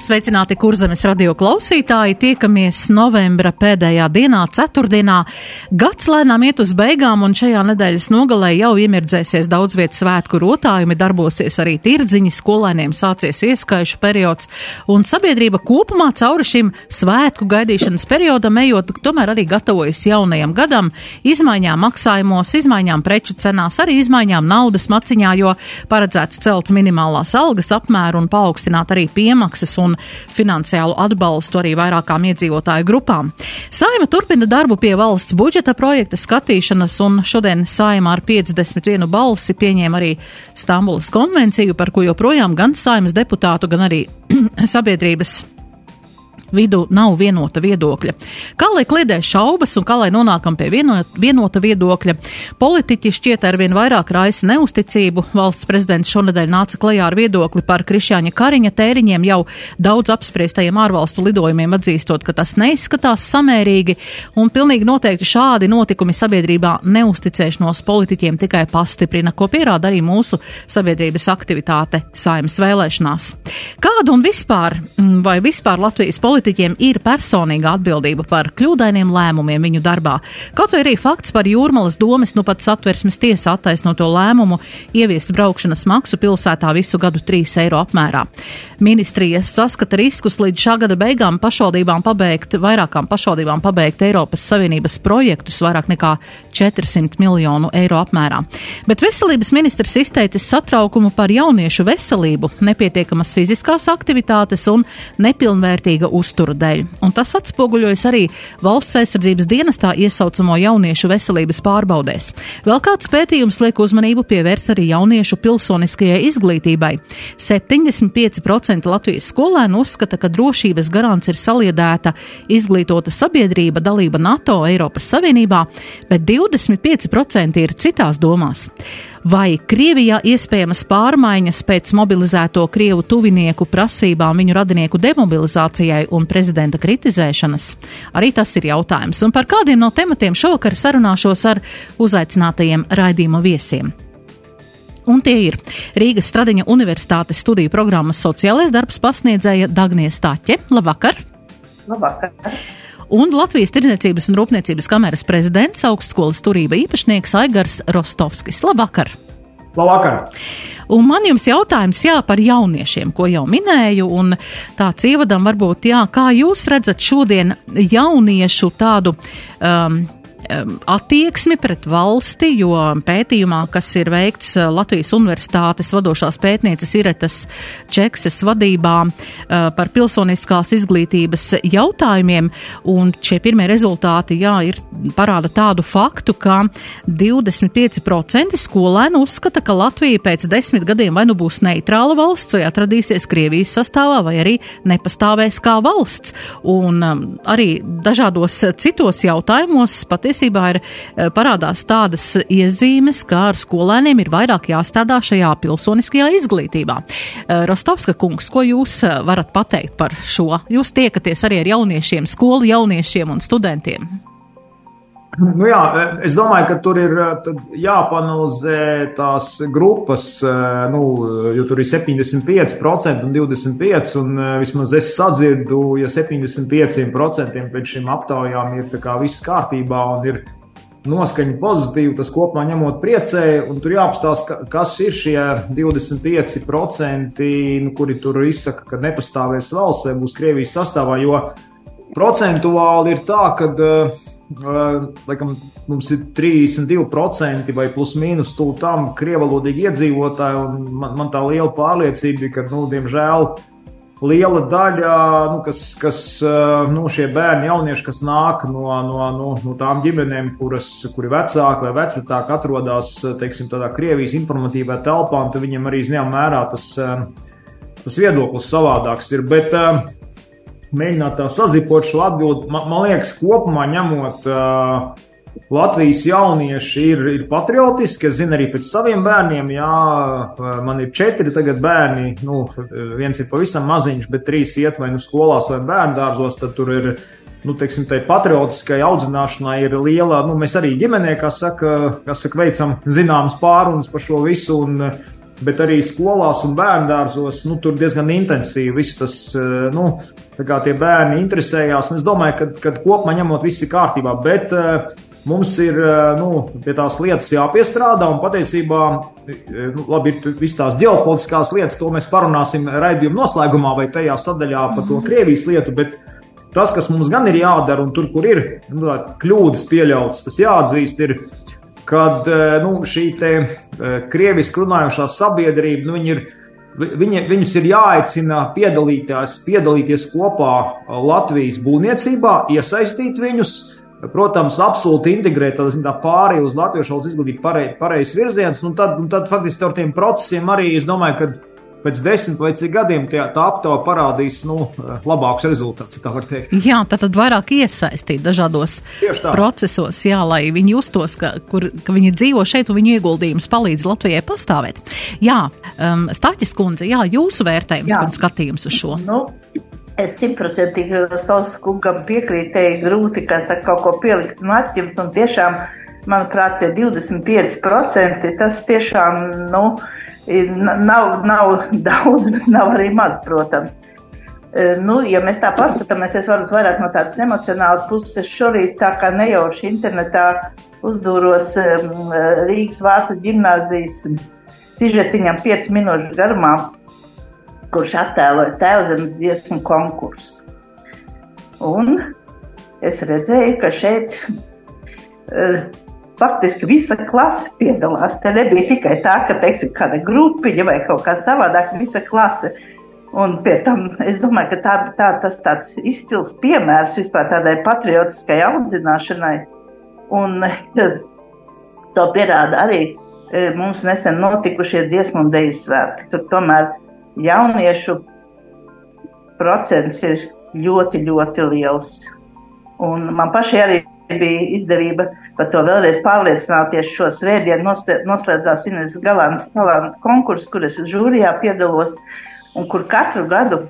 Sveicināti kurzemes radio klausītāji, tiekamies novembra pēdējā dienā, ceturtdienā. Gads lēnām iet uz beigām, un šajā nedēļas nogalē jau iemirdzēsies daudz vietu svētku rotājumi, darbosies arī tirdziņi, skolēniem sācies ieskaišu periods, un sabiedrība kopumā cauri šim svētku gaidīšanas periodam ejot, tomēr arī gatavojas jaunajam gadam, izmaiņām maksājumos, izmaiņām preču cenās, arī izmaiņām naudas maciņā, jo paredzēts celt minimālās algas apmēru un paaugstināt arī piemaksas un finansiālu atbalstu arī vairākām iedzīvotāju grupām. Saima turpina darbu pie valsts budžeta projekta skatīšanas, un šodien Saima ar 51 balsi pieņēma arī Stambulas konvenciju, par ko joprojām gan Saimas deputātu, gan arī sabiedrības vidū nav vienota viedokļa. Kā lai kliedē šaubas un kā lai nonākam pie vienot, vienota viedokļa, politiķi šķiet arvien vairāk raisa neusticību. Valsts prezidents šonadēļ nāca klajā ar viedokli par Krišjāņa Kariņa tēriņiem jau daudz apspriestajiem ārvalstu lidojumiem atzīstot, ka tas neizskatās samērīgi un pilnīgi noteikti šādi notikumi sabiedrībā neusticēšanos politiķiem tikai pastiprina, ko pierāda arī mūsu sabiedrības aktivitāte saimas vēlēšanās. Kādu un vispār, mm, vai vispār Latvijas politiķi politiķiem ir personīga atbildība par kļūdainiem lēmumiem viņu darbā. Kaut arī fakts par jūrmalas domas nu pat satversmes tiesa attaisnoto lēmumu ieviest braukšanas maksu pilsētā visu gadu 3 eiro apmērā. Ministrija saskata riskus līdz šā gada beigām pašvaldībām pabeigt, vairākām pašvaldībām pabeigt Eiropas Savienības projektus vairāk nekā 400 miljonu eiro apmērā. Bet veselības ministrs izteicis satraukumu par jauniešu veselību, nepietiekamas fiziskās aktivitātes un nepilnvērtīga uzmanība uzturu dēļ, un tas atspoguļojas arī valsts aizsardzības dienestā iesaucamo jauniešu veselības pārbaudēs. Vēl kāds pētījums liek uzmanību pievērst arī jauniešu pilsoniskajai izglītībai. 75% Latvijas skolēnu uzskata, ka drošības garants ir saliedēta izglītota sabiedrība, dalība NATO, Eiropas Savienībā, bet 25% ir citās domās vai Krievijā iespējamas pārmaiņas pēc mobilizēto Krievu tuvinieku prasībām viņu radinieku demobilizācijai un prezidenta kritizēšanas? Arī tas ir jautājums. Un par kādiem no tematiem šovakar sarunāšos ar uzaicinātajiem raidījuma viesiem. Un tie ir Rīgas Stradiņa Universitātes studiju programmas sociālais darbs pasniedzēja Dagnija Stāķe. Labvakar! Labvakar! Un Latvijas Tirdzniecības un Rūpniecības kameras prezidents, augstskolas turība īpašnieks Aigars Rostovskis. Labvakar! Labvakar! Un man jums jautājums, jā, par jauniešiem, ko jau minēju, un tāds ievadam varbūt, jā, kā jūs redzat šodien jauniešu tādu um, attieksmi pret valsti, jo pētījumā, kas ir veikts eh, Latvijas Universitātes vadošās pētnieces Iretas Čekses vadībā eh, par pilsoniskās izglītības jautājumiem, un šie pirmie rezultāti, jā, ir parāda tādu faktu, ka 25% skolēnu uzskata, ka Latvija pēc desmit gadiem vai nu būs neitrāla valsts, vai atradīsies Krievijas sastāvā, vai arī nepastāvēs kā valsts. Un um, arī dažādos citos jautājumos patiesībā patiesībā ir eh, parādās tādas iezīmes, ka ar skolēniem ir vairāk jāstrādā šajā pilsoniskajā izglītībā. Eh, Rostovska kungs, ko jūs eh, varat pateikt par šo? Jūs tiekaties arī ar jauniešiem, skolu jauniešiem un studentiem. Nu jā, es domāju, ka tur ir jāpanalizē tās grupas, nu, jo tur ir 75% un 25%, un vismaz es sadzirdu, ja 75% pēc šīm aptaujām ir viss kārtībā un ir noskaņa pozitīva, tas kopumā ņemot priecēju, tur jāapstāsta, kas ir šie 25%, nu, kuri tur izsaka, ka nepastāvēs valsts vai būs Krievijas sastāvā, jo procentuāli ir tā, ka uh, laikam, mums ir 32% vai plus mīnus tuvu tam krievalodīgi iedzīvotāji. Man, man tā liela pārliecība ka, nu, diemžēl, liela daļa, nu, kas, kas nu, šie bērni, jaunieši, kas nāk no, no, no, no tām ģimenēm, kuras, kuri vecāki vai vecvecāki atrodas, teiksim, tādā Krievijas informatīvā telpā, un viņiem arī zināmā mērā tas, tas viedoklis savādāks ir. Bet, mēģināt tā sazipot šo atbildi. Man, man liekas, kopumā ņemot, Latvijas jaunieši ir, ir patriotiski. Es zinu arī pēc saviem bērniem, jā, man ir četri tagad bērni. Nu, viens ir pavisam maziņš, bet trīs iet vai nu skolās vai bērnu dārzos. Tad tur ir, nu, teiksim, tai patriotiskai audzināšanai ir liela. Nu, mēs arī ģimenē, kā saka, kā saka veicam zināmas pārunas par šo visu. Un, Bet arī skolās un bērngārzos nu, tur diezgan intensīvi viss tas, nu, tā kā tie bērni interesējās. Un es domāju, ka, kopumā ņemot, viss ir kārtībā. Bet uh, Mums ir eh, nu, pie tās lietas jāpiestrādā, un patiesībā eh, nu, labi, ir visas tās ģeopolitiskās lietas, to mēs parunāsim raidījuma noslēgumā vai tajā sadaļā par to Krievijas lietu. Bet tas, kas mums gan ir jādara, un tur, kur ir nu, kļūdas pieļautas, tas jāatzīst, ir, kad eh, nu, šī krieviski runājošā sabiedrība nu, ir. Viņi, viņus ir jāaicina piedalīties, piedalīties kopā Latvijas būvniecībā, iesaistīt viņus, Protams, absolūti integrēt tādā pārēju uz latviešu valodas izglītību pareiz, pareizs virziens, un tad, un tad faktiski ar tiem procesiem arī es domāju, ka pēc desmit vai cik gadiem tā, tā aptauja parādīs nu, labākus rezultātus, tā var teikt. Jā, tad, tad vairāk iesaistīt dažādos procesos, jā, lai viņi justos, ka, kur, ka viņi dzīvo šeit un viņu ieguldījums palīdz Latvijai pastāvēt. Jā, um, Stāķis kundze, jā, jūsu vērtējums jā. un skatījums uz šo. Nu, Es simtprocentīgi savus kungam piekrītēju, grūti, kā saka, kaut ko pielikt un atņemt, un tiešām, manuprāt, tie 25% tas tiešām, nu, nav, nav daudz, bet nav arī maz, protams. E, nu, ja mēs tā paskatāmies, es varu vairāk no tādas emocionālas puses. Šorīt tā kā nejauši internetā uzdūros um, Rīgas Vācu ģimnāzijas sižetiņam 5 minūšu garumā kurš attēloja tēvzemes dziesmu konkursu. Un es redzēju, ka šeit faktiski visa klase piedalās. Te nebija tikai tā, ka, teiksim, kāda grupiņa vai kaut kā savādāk, visa klase. Un pie tam es domāju, ka tā, tā, tas tāds izcils piemērs vispār tādai patriotiskai audzināšanai. Un to pierāda arī e, mums nesen notikušie dziesmu un deju svētki. Tur tomēr jauniešu procents ir ļoti, ļoti liels. Un man pašai arī bija izdevība par to vēlreiz pārliecināties. Šo svētdienu noslēdzās Ines Galānas talantu konkurss, kur es žūrijā piedalos un kur katru gadu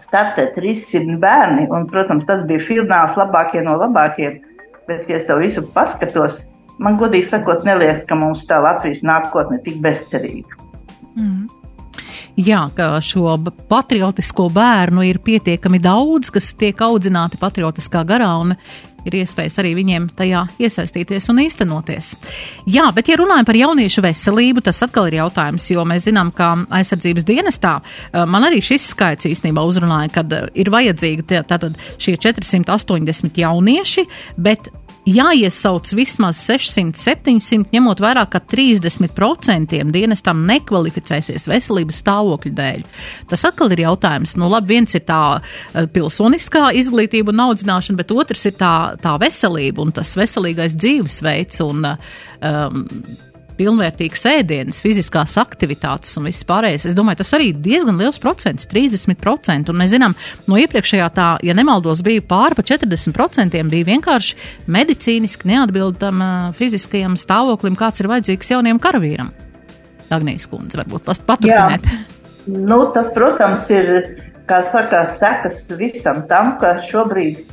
startē 300 bērni. Un, protams, tas bija fināls labākie no labākiem. Bet, ja es to visu paskatos, man godīgi sakot, neliekas, ka mums tā Latvijas nākotne tik bezcerīga. Mm jā, ka šo patriotisko bērnu ir pietiekami daudz, kas tiek audzināti patriotiskā garā un ir iespējas arī viņiem tajā iesaistīties un īstenoties. Jā, bet, ja runājam par jauniešu veselību, tas atkal ir jautājums, jo mēs zinām, ka aizsardzības dienestā man arī šis skaits īstenībā uzrunāja, kad ir vajadzīgi tātad šie 480 jaunieši, bet jāiesauc vismaz 600, 700, ņemot vērā, ka 30% dienestam nekvalificēsies veselības stāvokļa dēļ. Tas atkal ir jautājums. Nu, labi, viens ir tā eh, pilsoniskā izglītība un audzināšana, bet otrs ir tā, tā veselība un tas veselīgais dzīvesveids un um, pilnvērtīgs ēdienas, fiziskās aktivitātes un viss pārējais. Es domāju, tas arī diezgan liels procents, 30%. Un mēs zinām, no iepriekšējā tā, ja nemaldos, bija pāri pa 40% bija vienkārši medicīniski neatbildam fiziskajam stāvoklim, kāds ir vajadzīgs jauniem karavīram. Agnijas kundze, varbūt paturpiniet. Nu, tas, protams, ir, kā saka, sekas visam tam, ka šobrīd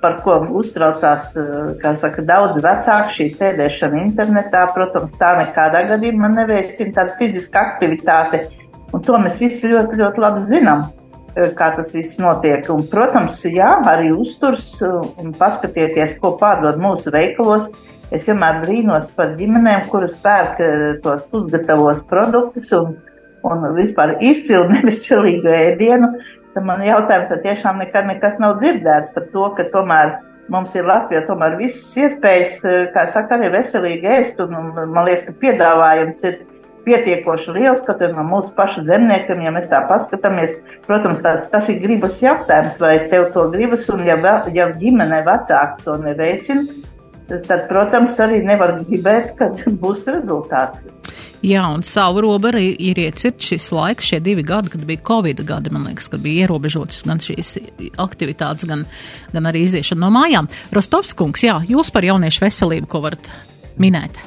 par ko uztraucās eh, saka, daudz vecāki, šī sēdēšana internetā. Protams, tā nekādā gadījumā neveicina tādu fizisku aktivitāti, un to mēs visi ļoti, ļoti labi zinām, eh, kā tas viss notiek. Un, protams, jā, arī uzturs un paskatieties, ko pārdod mūsu veikalos. Es vienmēr brīnos par ģimenēm, kuras pērk tos pusgatavos produktus un, un vispār izcilu neveselīgu ēdienu tad man jautājums, tad tiešām nekad nekas nav dzirdēts par to, ka tomēr mums ir Latvijā tomēr visas iespējas, eh, kā saka, arī veselīgi ēst, un man liekas, ka piedāvājums ir pietiekoši liels, ka no mūsu pašu zemniekiem, ja mēs tā paskatāmies, protams, tāds, tas ir gribas jautājums, vai tev to gribas, un ja, vēl, ja ģimene vecāki to neveicina, tad, protams, arī nevar gribēt, kad būs rezultāti. Jā, un savu robu arī ir iecirts šis laiks, šie divi gadi, kad bija Covid gadi, man liekas, kad bija ierobežotas gan šīs aktivitātes, gan, gan arī iziešana no mājām. Rostovskungs, jā, jūs par jauniešu veselību, ko varat minēt?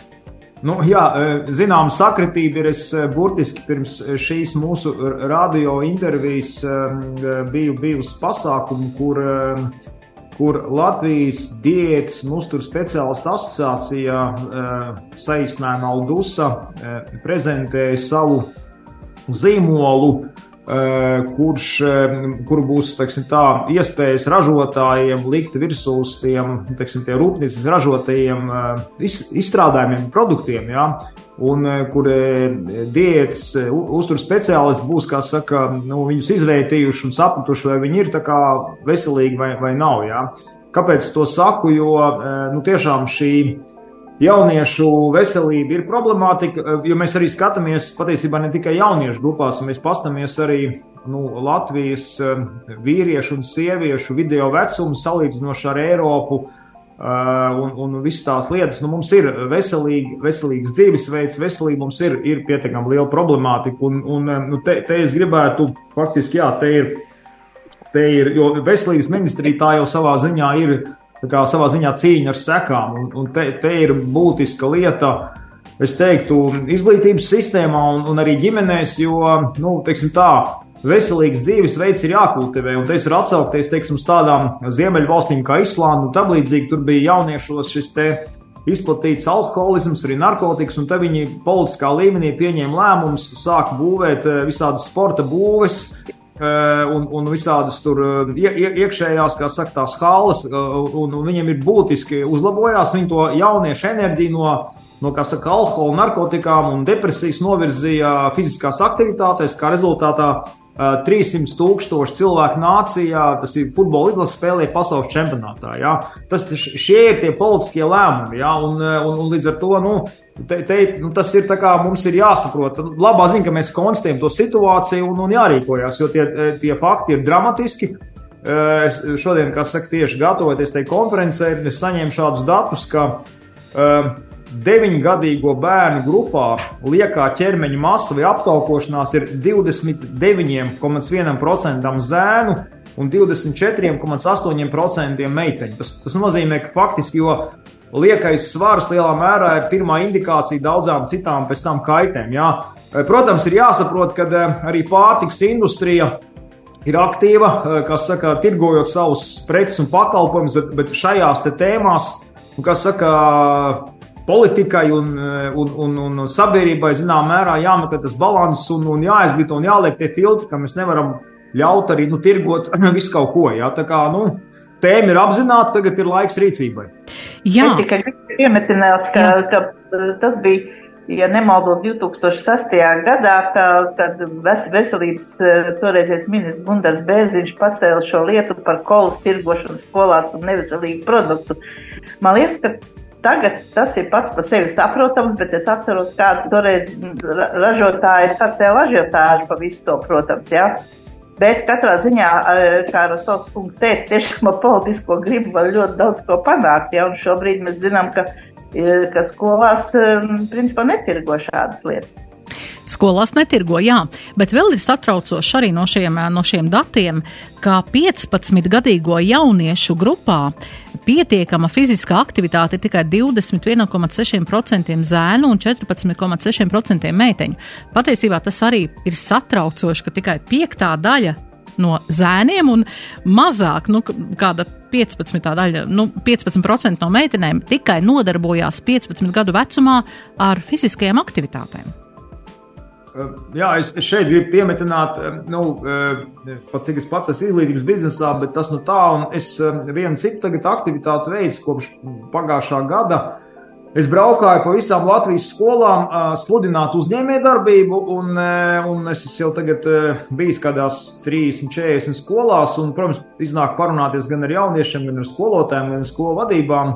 Nu, jā, e, zinām, sakritība ir. Es e, burtiski pirms šīs mūsu radio intervijas e, biju bijusi pasākumu, kur kur Latvijas diētas un uzturu speciālistu asociācijā eh, saīsinājumā Aldusa eh, prezentēja savu zīmolu, kurš, kur būs teiksim, tā, iespējas ražotājiem likt virsū uz tiem teiksim, rūpnīcas ražotajiem izstrādājumiem, produktiem. Ja? un eh, kur eh, diētas eh, uzturu speciālisti būs, kā saka, nu, viņus izvērtījuši un sapratuši, vai viņi ir veselīgi vai, vai nav. Jā. Kāpēc to saku? Jo nu, tiešām šī jauniešu veselība ir problemātika, jo mēs arī skatāmies patiesībā ne tikai jauniešu grupās, mēs paskatāmies arī nu, Latvijas vīriešu un sieviešu video vecumu salīdzinoši ar Eiropu Uh, un, un visas tās lietas. Nu, mums ir veselīgi, veselīgs dzīvesveids, veselība mums ir, ir pietiekami liela problemātika. Un, un nu, te, te es gribētu, faktiski, jā, te ir, te ir jo veselības ministrija tā jau savā ziņā ir. Kā savā ziņā cīņa ar sekām, un, un te, te ir būtiska lieta, es teiktu, izglītības sistēmā un, un arī ģimenēs, jo, nu, teiksim tā, veselīgs dzīvesveids ir jākultivē. Un tas ir atsaukties teiksim, tādām ziemeļvalstīm kā Islanda un tam līdzīgi. Tur bija jauniešos šis te izplatīts alkoholisms, arī narkotikas, un te viņi politiskā līmenī pieņēma lēmumus, sāka būvēt eh, visādas sporta būves. Eh, un, un visādas tur eh, ie, iekšējās, kā saka, tās halas, un, un viņiem ir būtiski uzlabojās. Viņi to jauniešu enerģiju no, no kā saka, alkohola, narkotikām un depresijas novirzīja fiziskās aktivitātēs, kā rezultātā 300 tūkstoši cilvēku nācijā, tas ir futbola izlases spēlē pasaules čempionātā. Ja? Tas, šie ir tie politiskie lēmumi, ja? un, un, un līdz ar to nu, te, te, nu, tas ir kā mums ir jāsaprot. Labā ziņa, ka mēs konstatējam to situāciju un, un jārīkojas, jo tie, tie fakti ir dramatiski. Es šodien, kā saka, tieši gatavoties tai konferencē, es saņēmu šādus datus, ka uh, 9-gadīgo bērnu grupā liekā ķermeņa masa vai aptaukošanās ir 29,1% zēnu un 24,8% meiteņu. Tas, tas nozīmē, ka faktiski, jo liekais svars lielā mērā ir pirmā indikācija daudzām citām pēc tam kaitēm. Jā. Protams, ir jāsaprot, ka eh, arī pārtiks industrija ir aktīva, eh, kas saka, tirgojot savus preces un pakalpojumus, bet, šajās tēmās, kas saka, politikai un, un, un, un sabiedrībai zināmā mērā jāmeklē tas līdzsvars un, un jāizglīto un jāliek tie filtri, ka mēs nevaram ļaut arī nu, tirgot visu kaut ko. Jā. Tā kā nu, tēma ir apzināta, tagad ir laiks rīcībai. Jā, es tikai piemetināt, ka, ka tas bija. Ja nemaldos 2006. gadā, ka, kad veselības toreizais ministrs Gunārs Bērziņš pacēla šo lietu par kolas tirgošanu skolās un neveselīgu produktu. Man liekas, ka Tagad tas ir pats par sevi saprotams, bet es atceros, kāda toreiz ražotāji sacēla ažiotāžu pa visu to, protams, jā. Bet katrā ziņā, kā Rostovs kungs teica, tiešām ar politisko gribu var ļoti daudz ko panākt, jā, un šobrīd mēs zinām, ka, ka skolās, principā, netirgo šādas lietas. Skolās netirgo, jā, bet vēl ir satraucoši arī no šiem, no šiem datiem, ka 15-gadīgo jauniešu grupā pietiekama fiziskā aktivitāte ir tikai 21,6% zēnu un 14,6% meiteņu. Patiesībā tas arī ir satraucoši, ka tikai piektā daļa no zēniem un mazāk, nu, kāda 15 daļa, nu, 15% no meitenēm tikai nodarbojās 15 gadu vecumā ar fiziskajām aktivitātēm. Jā, es šeit gribu piemetināt, nu, pat cik es pats esmu izglītības biznesā, bet tas nu tā, un es vienu citu tagad aktivitāti veicu kopš pagājušā gada. Es braukāju pa visām Latvijas skolām, sludināt uzņēmējdarbību, un, un es jau tagad bijis kādās 30, 40 skolās, un, protams, iznāk parunāties gan ar jauniešiem, gan ar skolotājiem, gan ar skolu vadībām.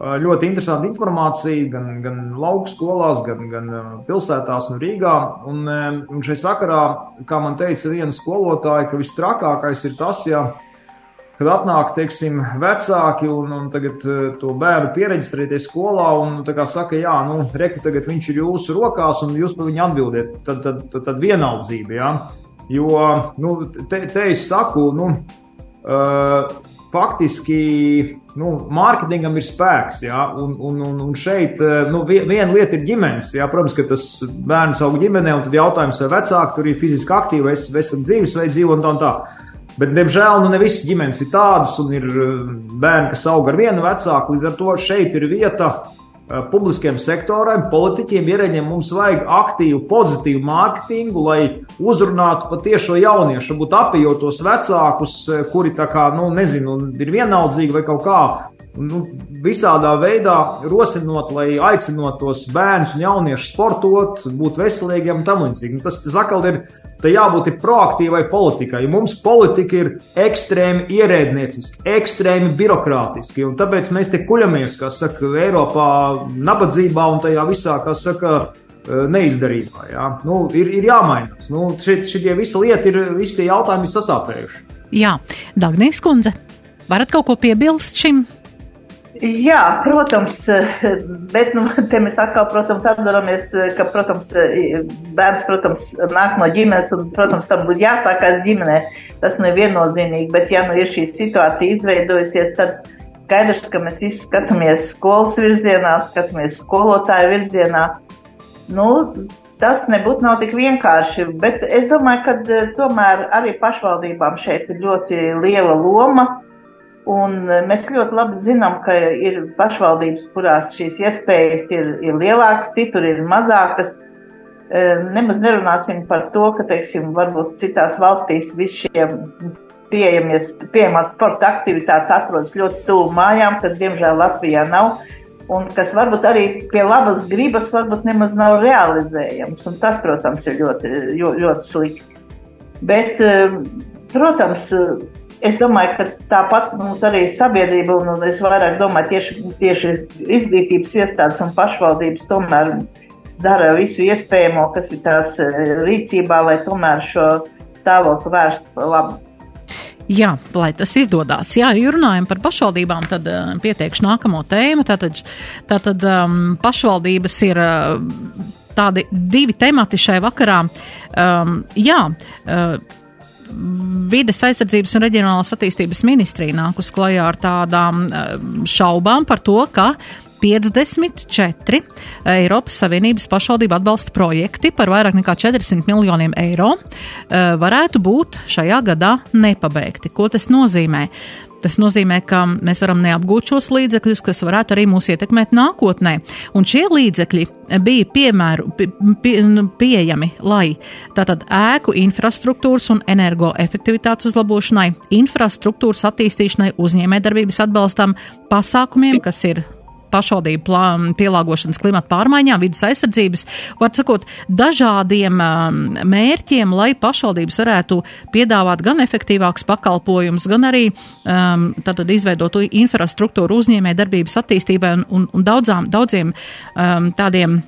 Ļoti interesanta informācija gan, gan lauku skolās, gan, gan pilsētās un Rīgā. Un, un šai sakarā, kā man teica viena skolotāja, ka viss trakākais ir tas, ja kad atnāk, teiksim, vecāki un, un tagad to bērnu pieregistrēties skolā un kā saka, jā, nu, reku tagad viņš ir jūsu rokās un jūs par viņu atbildiet, tad, tad, tad, tad vienaldzība, jā. Jo, nu, te, te es saku, nu, uh, faktiski nu, mārketingam ir spēks. Ja? Un, un, un, un šeit nu, viena lieta ir ģimenes. Ja? Protams, ka tas bērns aug ģimenē, un tad jautājums, vai vecāki tur ir fiziski aktīvi, vai esat dzīvesveids dzīvo un tā un tā. Bet, diemžēl, nu, ne visas ģimenes ir tādas, un ir bērni, kas aug ar vienu vecāku. Līdz ar to šeit ir vieta Eh, publiskiem sektoram, politiķiem, ierēģiem mums vajag aktīvu, pozitīvu mārketingu, lai uzrunātu patiešo jauniešu, būtu apjotos vecākus, eh, kuri tā kā, nu, nezinu, ir vienaldzīgi vai kaut kā. Nu, visādā veidā rosinot, lai aicinot tos bērnus un jauniešus sportot, būt veselīgiem un tam līdzīgi. Nu, tas, tas atkal ir Te jābūt proaktīvai politikai. Mums politika ir ekstrēmi ierēdnieciska, ekstrēmi birokrātiski. Tāpēc mēs te kuļamies, kā saka, Eiropā, nabadzībā un tajā visā, kā saka, eh, neizdarībā. Jā. Nu, ir, ir jāmainās. Nu, šie, visi lieti ir, visi tie jautājumi ir sasāpējuši. Jā, Dagnijas kundze, varat kaut ko piebilst šim? Jā, protams, bet nu, te mēs atkal, protams, atdaramies, ka, protams, bērns, protams, nāk no ģimenes un, protams, tam būtu jāsākās ģimenē. Tas nu ir viennozīmīgi, bet ja nu ir šī situācija izveidojusies, tad skaidrs, ka mēs visi skatāmies skolas virzienā, skatāmies skolotāju virzienā. Nu, tas nebūtu nav tik vienkārši, bet es domāju, ka eh, tomēr arī pašvaldībām šeit ir ļoti liela loma Un e, mēs ļoti labi zinām, ka ir pašvaldības, kurās šīs iespējas ir, ir lielākas, citur ir mazākas. E, nemaz nerunāsim par to, ka, teiksim, varbūt citās valstīs visi šie pieejamās sporta aktivitātes atrodas ļoti tuvu mājām, kas, diemžēl, Latvijā nav. Un kas varbūt arī pie labas gribas, varbūt nemaz nav realizējams. Un tas, protams, ir ļoti, ļoti, ļoti slikti. Bet, e, protams, Es domāju, ka tāpat mums arī sabiedrība, un, un es vairāk domāju, tieši, tieši izglītības iestādes un pašvaldības tomēr dara visu iespējamo, kas ir tās e, rīcībā, lai tomēr šo stāvokli vērstu par labu. Jā, lai tas izdodas. Jā, ja runājam par pašvaldībām, tad uh, pieteikšu nākamo tēmu. Tātad, tātad um, pašvaldības ir uh, tādi divi temati šai vakarā. Um, jā, uh, vides aizsardzības un reģionālās attīstības ministrija nākus klajā ar tādām eh, šaubām par to, ka 54 Eiropas Savienības pašvaldību atbalsta projekti par vairāk nekā 400 miljoniem eiro eh, varētu būt šajā gadā nepabeigti. Ko tas nozīmē? Tas nozīmē, ka mēs varam neapgūt šos līdzekļus, kas varētu arī mūs ietekmēt nākotnē. Un šie līdzekļi bija piemēru, pie, pie, nu, pieejami, lai tātad ēku infrastruktūras un energoefektivitātes uzlabošanai, infrastruktūras attīstīšanai, uzņēmējdarbības atbalstam, pasākumiem, kas ir pašvaldību plānu pielāgošanas klimata pārmaiņām, vidas aizsardzības, var sakot, dažādiem um, mērķiem, lai pašvaldības varētu piedāvāt gan efektīvākus pakalpojumus, gan arī um, tātad izveidotu infrastruktūru uzņēmē darbības attīstībai un, un, un daudzām, daudziem um, tādiem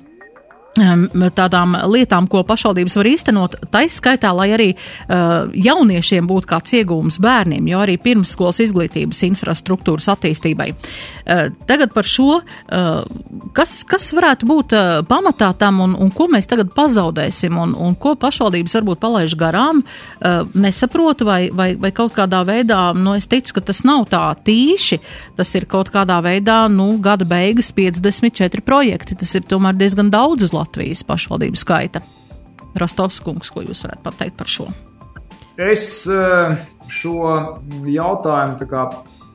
tādām lietām, ko pašvaldības var īstenot, taiskaitā, lai arī uh, jauniešiem būtu kāds iegūms bērniem, jo arī pirmsskolas izglītības infrastruktūras attīstībai. Uh, tagad par šo, uh, kas, kas varētu būt uh, pamatā tam un, un ko mēs tagad pazaudēsim un, un ko pašvaldības varbūt palaiž garām, uh, nesaprotu vai, vai, vai kaut kādā veidā, nu es ticu, ka tas nav tā tīši, tas ir kaut kādā veidā, nu, gada beigas 54 projekti, tas ir tomēr diezgan daudz uz Latviju. Latvijas pašvaldību skaita. Rostovs kungs, ko jūs varētu pateikt par šo? Es eh, šo jautājumu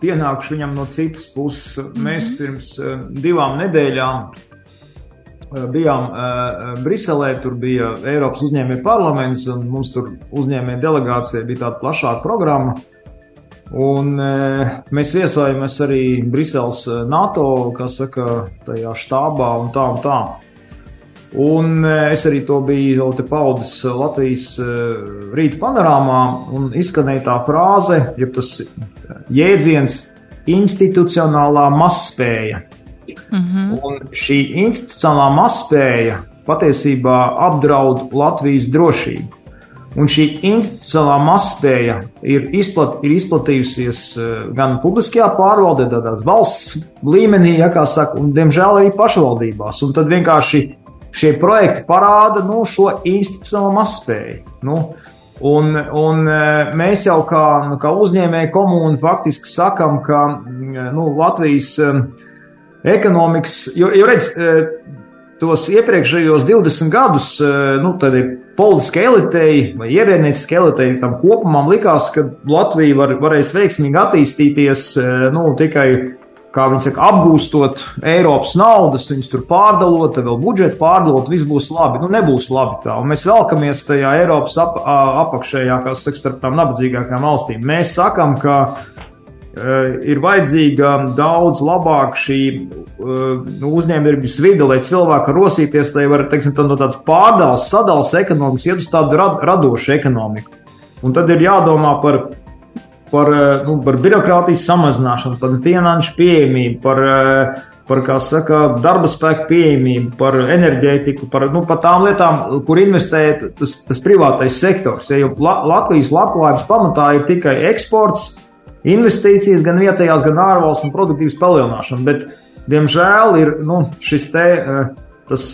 pienākuši viņam no citas puses. Mm -hmm. Mēs pirms eh, divām nedēļām eh, bijām Briselē, tur bija Eiropas uzņēmēja parlaments, un mums tur uzņēmēja delegācija bija tāda plašāka programma. Un, mēs viesojamies arī Briseles NATO, kas saka, tajā štābā un tā un tā. Un e, es arī to biju paudis Latvijas e, rīta panorāmā, un izskanēja tā frāze, jeb tas jēdziens institucionālā mazspēja. Mm -hmm. Un šī institucionālā mazspēja patiesībā apdraud Latvijas drošību. Un šī institucionālā mazspēja ir, izplat, ir izplatījusies gan publiskajā pārvaldē, tādās valsts līmenī, ja kā saka, un diemžēl arī pašvaldībās. Un tad vienkārši šie projekti parāda nu, šo institucionālo mazspēju. Nu, Un, un mēs jau kā, nu, kā uzņēmēji komūni faktiski sakam, ka nu, Latvijas ekonomikas, jo, jo redz, tos iepriekšējos 20 gadus, nu, tad politiskai elitei vai ierēdnieciskai elitei tam kopumā likās, ka Latvija var, varēs veiksmīgi attīstīties nu, tikai kā viņi saka, apgūstot Eiropas naudas, viņas tur pārdalot, vēl budžetu pārdalot, viss būs labi. Nu, nebūs labi tā. Un mēs velkamies tajā Eiropas ap, apakšējā, kas saka, starp tām nabadzīgākajām valstīm. Mēs sakam, ka uh, ir vajadzīga daudz labāka šī uh, uzņēmējdarbības vide, lai cilvēki rosīties, lai var, teiksim, tā, no tādas pārdales, sadales ekonomikas iet uz tādu rad, radošu ekonomiku. Un tad ir jādomā par par, eh, nu, par birokrātijas samazināšanu, par finanšu pieejamību, par, eh, par saka, darba spēku pieejamību, par enerģētiku, par, nu, par tām lietām, kur investē tas, tas privātais sektors. Ja, jo Latvijas labklājības pamatā ir tikai eksports, investīcijas gan vietējās, gan ārvalstu un produktīvas palielināšana. Bet, diemžēl, ir nu, šis te. Uh, tas,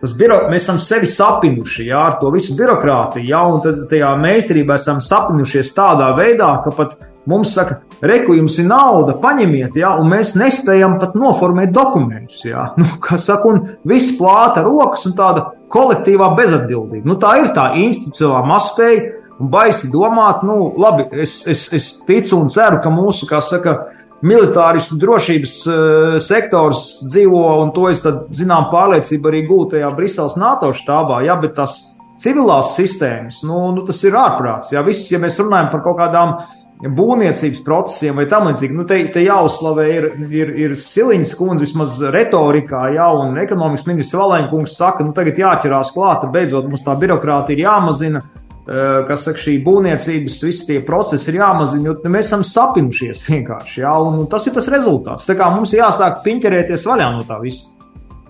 tas biro, mēs esam sevi sapinuši jā, ar to visu birokrātiju, jā, un tad tajā meistarībā esam sapinušies tādā veidā, ka pat mums saka, reku, jums ir nauda, paņemiet, jā, un mēs nespējam pat noformēt dokumentus, jā, nu, kā saka, un viss plāta rokas un tāda kolektīvā bezatbildība. Nu, tā ir tā institucionālā mazspēja, un baisi domāt, nu, labi, es, es, es ticu un ceru, ka mūsu, kā saka, militāristu drošības uh, sektors dzīvo, un to es zinām, pārliecību arī gūtu tajā Briseles NATO štābā, jā, bet tas civilās sistēmas, nu, nu tas ir ārprāts, jā, viss, ja mēs runājam par kaut kādām būvniecības procesiem vai tam līdzīgi, nu, te, te jāuzslavē ir, ir, ir Siliņas kundze vismaz retorikā, jā, un ekonomikas ministrs Valēņa kungs saka, nu, tagad jāķerās klāta, beidzot mums tā birokrātija ir jāmazina, Eh, kas saka, šī būvniecības, visi tie procesi ir jāmazina, jo mēs esam sapinušies vienkārši. Jā, un tas ir tas rezultāts. Tā kā mums jāsāk piņķerēties vaļā no tā visa.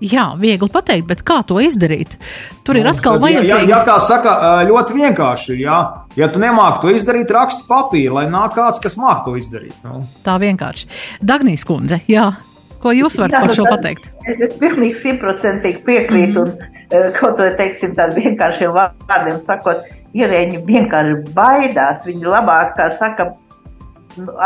Jā, viegli pateikt, bet kā to izdarīt? Tur ir nu, atkal vajadzīgi. Jā, jā, kā saka, eh, ļoti vienkārši. Jā. Ja tu nemāki to izdarīt, raksti papīru, lai nāk kāds, kas māk to izdarīt. Nu. Tā vienkārši. Dagnijas kundze, jā. Ko jūs varat jā, par šo pateikt? Es, es pilnīgi simtprocentīgi piekrītu mm -hmm. un eh, kaut ko teiksim tādiem vienkāršiem vārdiem sakot ierēģi vienkārši baidās. Viņi labāk, kā saka,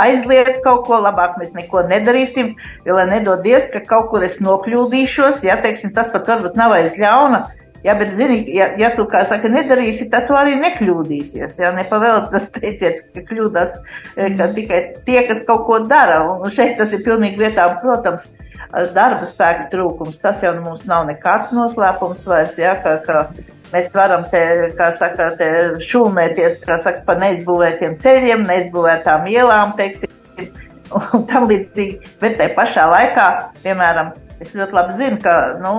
aizliedz kaut ko, labāk mēs neko nedarīsim, jo, lai nedodies, ka kaut kur es nokļūdīšos, ja, teiksim, tas pat varbūt nav aiz ļauna, ja, bet, zini, ja, ja tu, kā saka, nedarīsi, tad tu arī nekļūdīsies, ja, nepavēl tas teiciets, ka kļūdās e, ka tikai tie, kas kaut ko dara, un šeit tas ir pilnīgi vietā, protams, darba spēka trūkums, tas jau mums nav nekāds noslēpums vairs, ja, ka, ka Mēs varam te, kā saka, te šūmēties, kā saka, pa neizbūvētiem ceļiem, neizbūvētām ielām, teiksim, un tam līdzīgi. Bet te pašā laikā, piemēram, es ļoti labi zinu, ka, nu,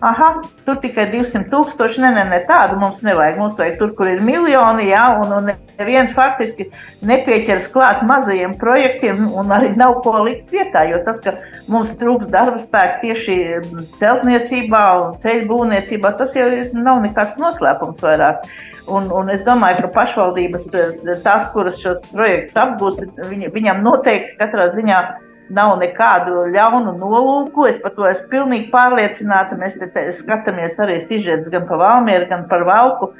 aha, tur tikai 200 tūkstoši, nē, nē, ne, tādu mums nevajag. Mums vajag tur, kur ir miljoni, jā, un, un neviens faktiski nepieķers klāt mazajiem projektiem un arī nav ko likt vietā, jo tas, ka mums trūks darba spēka tieši celtniecībā un ceļu būvniecībā, tas jau nav nekāds noslēpums vairāk. Un, un es domāju, ka pašvaldības, tās, kuras šos projektus apgūst, viņ, viņam noteikti katrā ziņā nav nekādu ļaunu nolūku. Es par to esmu pilnīgi pārliecināta. Mēs te, te skatāmies arī sižets gan par Valmieru, gan par Valku.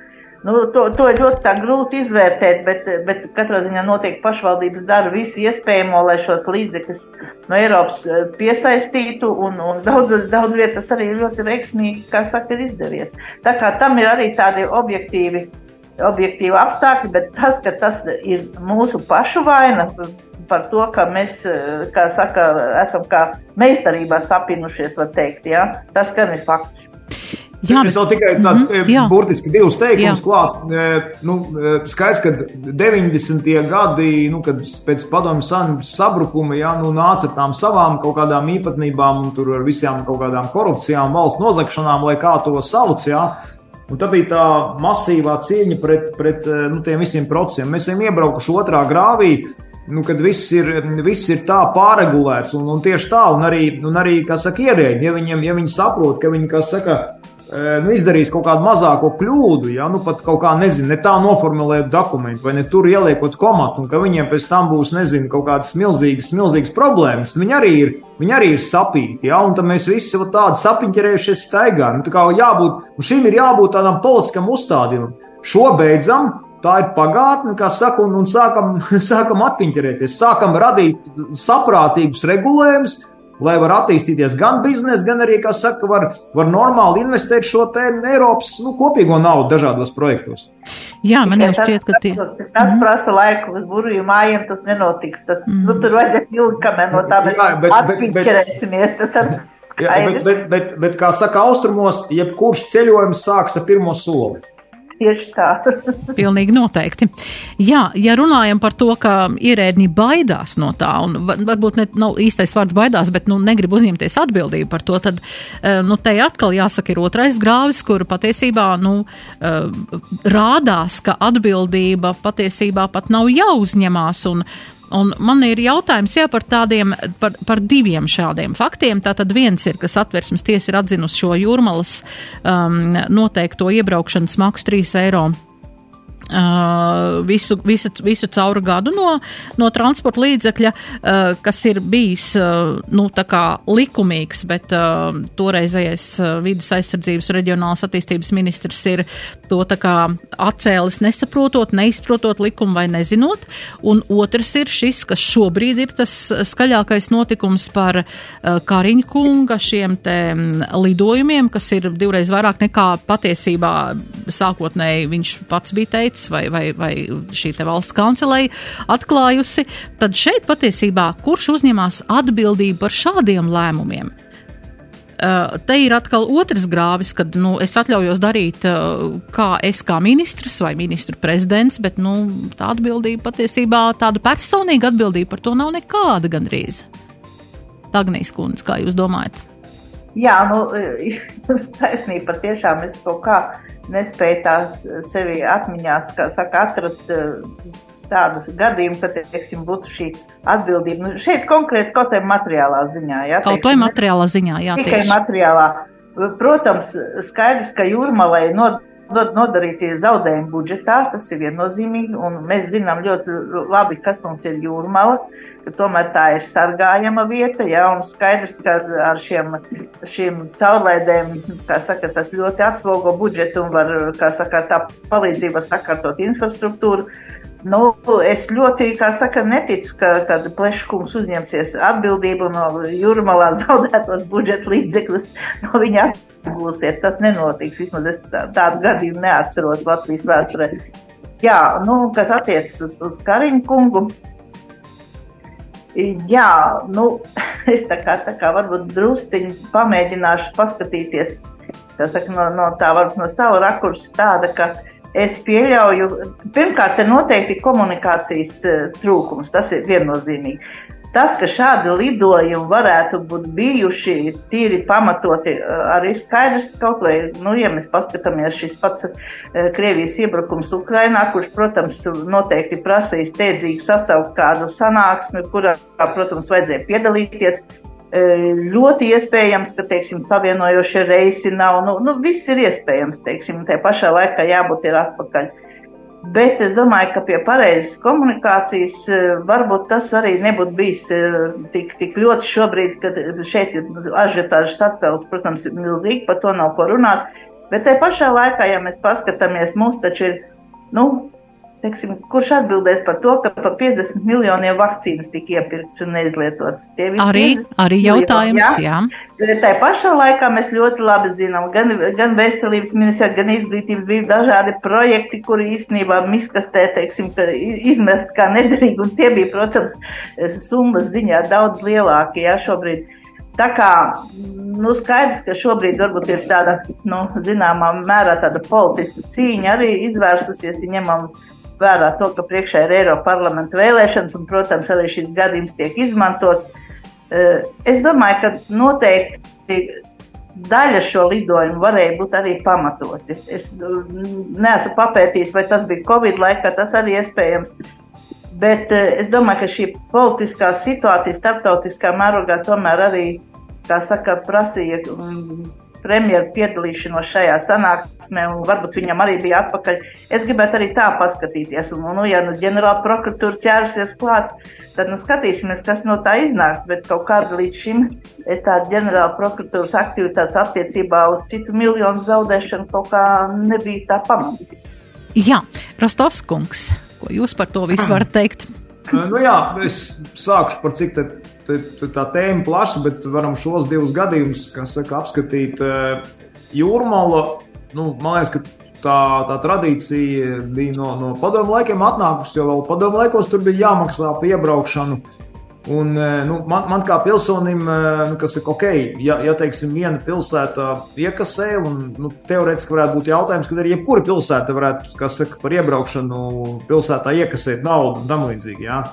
Nu, to, to ļoti grūti izvērtēt, bet, bet katrā ziņā noteikti pašvaldības dara visu iespējamo, lai šos līdzekļus no Eiropas eh, piesaistītu, un, un daudz, daudz vietas arī ļoti veiksmīgi, kā saka, ir izdevies. Tā kā tam ir arī tādi objektīvi, objektīvi apstākļi, bet tas, ka tas ir mūsu pašu vaina, par to, ka mēs, eh, kā saka, esam kā meistarībā sapinušies, var teikt, ja? tas gan ir fakts. Jā, es vēl tikai tādu mm -hmm, burtiski divus teikumus klāt. Eh, nu, skaidrs, ka 90. gadi, nu, kad pēc padomju savienības sabrukuma, jā, nu, nāca tām savām kaut kādām īpatnībām un tur ar visām kaut kādām korupcijām, valsts nozagšanām, lai kā to sauc, jā. Un tā bija tā masīvā cīņa pret, pret nu, tiem visiem procesiem. Mēs esam iebraukuši otrā grāvī, nu, kad viss ir, viss ir tā pārregulēts, un, un tieši tā, un arī, un arī kā saka, ierēģi, ja, viņiem, ja viņi saprot, ka viņi, kā saka, nu, izdarījis kaut kādu mazāko kļūdu, ja nu pat kaut kā, nezinu, ne tā noformulēt dokumentu, vai ne tur ieliekot komatu, un ka viņiem pēc tam būs, nezinu, kaut kādas milzīgas, milzīgas problēmas. Viņi arī ir, viņi arī ir sapīti, ja, un tad mēs visi tādi sapiņķerējušies staigājam. Nu, tā kā jābūt, un šim ir jābūt tādam politiskam uzstādījumam. Šo beidzam, tā ir pagātne, kā saka, un, un sākam, sākam atpiņķerēties, sākam radīt saprātīgus regulējumus, lai var attīstīties gan biznesa, gan arī, kā saka, var, var normāli investēt šo te Eiropas nu, kopīgo naudu dažādos projektos. Jā, man jau šķiet, ka tie. Tas, tas mm. prasa laiku, uz burvju mājiem tas nenotiks. Tas, mm. nu, tur vajadzēs ilgi, kamēr no tā mēs atpiņķerēsimies. Tas ar Jā, bet, bet, bet, bet, kā saka austrumos, jebkurš ceļojums sāks ar pirmo soli. Tieši tā. Pilnīgi noteikti. Jā, ja runājam par to, ka ierēdņi baidās no tā, un varbūt ne nav īstais vārds baidās, bet nu, negrib uzņemties atbildību par to, tad eh, nu, te atkal jāsaka ir otrais grāvis, kur patiesībā nu, eh, rādās, ka atbildība patiesībā pat nav jāuzņemās. Un, Un man ir jautājums jā, par, tādiem, par, par diviem šādiem faktiem. Tātad viens ir, ka satversmes tiesa ir atzinusi šo jūrmalas um, noteikto iebraukšanas maksu 3 eiro visu, visu, visu cauru gadu no, no transporta līdzekļa, uh, kas ir bijis uh, nu, likumīgs, bet uh, toreizējais uh, vidas aizsardzības reģionālās attīstības ministrs ir to atcēlis nesaprotot, neizprotot likumu vai nezinot. Un otrs ir šis, kas šobrīd ir tas skaļākais notikums par uh, Kariņu kunga šiem te lidojumiem, kas ir divreiz vairāk nekā patiesībā sākotnēji viņš pats bija teicis teicis, vai, vai, vai šī valsts kancelēja atklājusi, tad šeit patiesībā kurš uzņemās atbildību par šādiem lēmumiem? Uh, te ir atkal otrs grāvis, kad nu, es atļaujos darīt, uh, kā es kā ministrs vai ministru prezidents, bet nu, tā atbildība patiesībā, tāda personīga atbildība par to nav nekāda gandrīz. Tagnīs kundze, kā jūs domājat? Jā, nu, jums taisnība patiešām es kaut kā nespēju tās sevi atmiņās, kā saka, atrast eh, tādus gadījumus, ka, teiksim, būtu šī atbildība. Nu, šeit konkrēti kaut vai materiālā ziņā, jā. Kaut vai materiālā ziņā, jā. Tikai tieši. materiālā. Protams, skaidrs, ka jūrmalai nod, nodarītie zaudējumi budžetā, tas ir viennozīmīgi, un mēs zinām ļoti labi, kas mums ir jūrmala ka tomēr tā ir sargājama vieta, ja, un skaidrs, ka ar šiem, šiem caurlaidēm, kā saka, tas ļoti atslogo budžetu un var, kā saka, tā palīdzība var sakārtot infrastruktūru. Nu, es ļoti, kā saka, neticu, ka, kad pleškums uzņemsies atbildību no jūrmalā zaudētos budžeta līdzekļus no viņa atgūsiet. Tas nenotiks. Vismaz es tā, tādu gadījumu neatceros Latvijas vēsturē. Jā, nu, kas attiecas uz, uz Kariņu kungu, Jā, nu, es tā kā, tā kā varbūt drusciņi pamēģināšu paskatīties, tā saka, no, no tā varbūt no sava rakursa tāda, ka es pieļauju, pirmkārt, te noteikti komunikācijas eh, trūkums, tas ir viennozīmīgi. Tas, ka šādi lidojumi varētu būt bijuši tīri pamatoti, eh, arī skaidrs kaut vai, nu, ja mēs paskatāmies šis pats eh, Krievijas iebrukums Ukrainā, kurš, protams, noteikti prasīs steidzīgi sasaukt kādu sanāksmi, kurā, protams, vajadzēja piedalīties. Ļoti iespējams, ka, teiksim, savienojošie reisi nav, nu, nu viss ir iespējams, teiksim, te pašā laikā jābūt ir atpakaļ. Bet es domāju, ka pie pareizas komunikācijas varbūt tas arī nebūtu bijis tik, tik ļoti šobrīd, kad šeit ir ažiotāžas atpelts, protams, ir milzīgi, par to nav ko runāt. Bet te pašā laikā, ja mēs paskatāmies, mums taču ir, nu, Teiksim, kurš atbildēs par to, ka par 50 miljoniem vakcīnas tika iepirkts un neizlietots? Arī, arī jautājums, jā. jā. Tā pašā laikā mēs ļoti labi zinām, gan, gan veselības ministrija, gan izglītības bija dažādi projekti, kuri īstenībā miskastē, teiksim, izmest kā nederīgi, un tie bija, protams, summas ziņā daudz lielākie, jā, šobrīd. Tā kā, nu, skaidrs, ka šobrīd varbūt ir tāda, nu, zināmā mērā tāda politiska cīņa arī izvērsusies, ja ņemam vērā to, ka priekšā ir Eiropa parlamenta vēlēšanas, un, protams, arī šis gadījums tiek izmantots. Eh, es domāju, ka noteikti daļa šo lidojumu varēja būt arī pamatoti. Es mm, neesmu papētījis, vai tas bija Covid laikā, tas arī iespējams. Bet eh, es domāju, ka šī politiskā situācija starptautiskā mērogā tomēr arī, kā saka, prasīja mm, premjeru piedalīšanos šajā sanāksmē, un varbūt viņam arī bija atpakaļ. Es gribētu arī tā paskatīties, un, nu, ja nu ģenerāla prokuratūra ķērsies klāt, tad nu skatīsimies, kas no tā iznāks, bet kaut kāda līdz šim tāda ģenerāla prokuratūras aktivitātes attiecībā uz citu miljonu zaudēšanu kaut kā nebija tā pamanīta. Jā, Rostovskungs, ko jūs par to visu varat teikt? nu jā, es sākušu par cik tā tēma plaša, bet varam šos divus gadījumus, kas saka, apskatīt jūrmālu. Nu, man liekas, ka tā, tā tradīcija bija no, no padomu laikiem atnākusi, jo vēl padomu laikos tur bija jāmaksā par iebraukšanu. Un, nu, man, man kā pilsonim, nu, kas ir ok, ja, ja teiksim, viena pilsēta iekasē, un nu, teorētiski varētu būt jautājums, kad arī jebkura pilsēta varētu, saka, par iebraukšanu pilsētā iekasēt naudu un tam līdzīgi. Ja?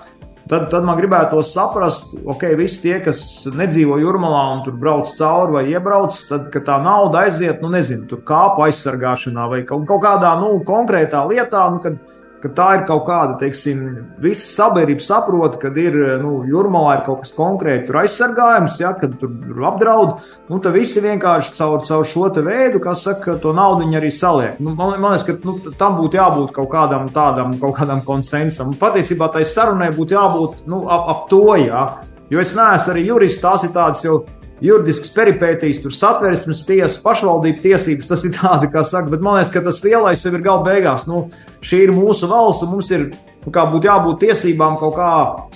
Tad, tad man gribētu saprast, ok, visi tie, kas nedzīvo jūrmalā un tur brauc cauri vai iebrauc, tad, kad tā nauda aiziet, nu, nezinu, tur kāpu aizsargāšanā vai kaut, kaut kādā, nu, konkrētā lietā, nu, kad ka tā ir kaut kāda, teiksim, visa sabiedrība saprot, ka ir, nu, jūrmalā ir kaut kas konkrēti tur aizsargājums, ja, kad tur apdraud, nu, tad visi vienkārši caur, caur šo te veidu, kas saka, to naudu arī saliek. Nu, man, man liekas, ka nu, tam būtu jābūt kaut kādam tādam, kaut kādam konsensam. Un patiesībā tai sarunai būtu jābūt, nu, ap, ap to, ja. Jo es neesmu arī jurists, tās ir tādas jau juridisks peripētīs, tur satversmes tiesas, pašvaldību tiesības, tas ir tādi, kā saka, bet man liekas, ka tas lielais jau ir gala beigās. Nu, šī ir mūsu valsts, un mums ir nu, kā būtu jābūt tiesībām kaut kā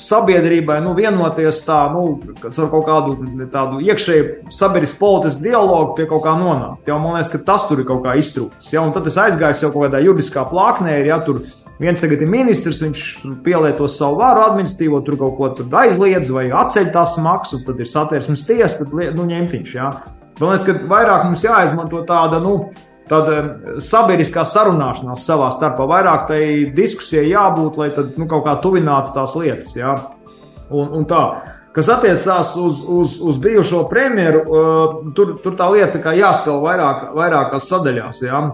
sabiedrībai, nu, vienoties tā, nu, ar kaut kādu tādu iekšēju sabiedrisku politisku dialogu pie kaut kā nonākt. Jā, man liekas, ka tas tur ir kaut kā iztrūcis. Ja, un tad es aizgāju jau kaut kādā juridiskā plāksnē, ja tur ir Viens tagad ir ministrs, viņš pielieto savu varu administratīvo, tur kaut ko tur aizliedz vai atceļ tās maksas, tad ir satversmes tiesa, tad nu, ņemtiņš. Jā. Man liekas, ka vairāk mums jāizmanto tāda, nu, tāda sabiedriskā sarunāšanās savā starpā, vairāk tai diskusijai jābūt, lai tad, nu, kaut kā tuvinātu tās lietas. Jā. Un, un tā. Kas attiecās uz, uz, uz bijušo premjeru, uh, tur, tur tā lieta jāstāv vairāk, vairākās sadaļās. Jā.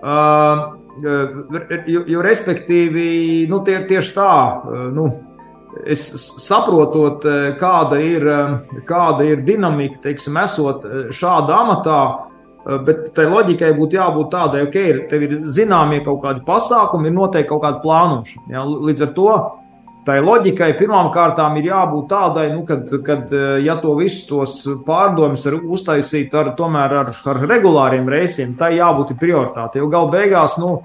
Uh, Jo, jo respektīvi, nu, tie, tieši tā, nu, es saprotot, kāda ir, kāda ir dinamika, teiksim, esot šādā amatā, bet tai loģikai būtu jābūt tādai, ka okay, tev ir zināmie kaut kādi pasākumi, ir noteikti kaut kāda plānošana. Ja? Līdz ar to tai loģikai pirmām kārtām ir jābūt tādai, nu, kad, kad ja to visus tos pārdomus var uztaisīt ar, tomēr ar, ar regulāriem reisiem, tai jābūt prioritātei. Jo gal beigās, nu,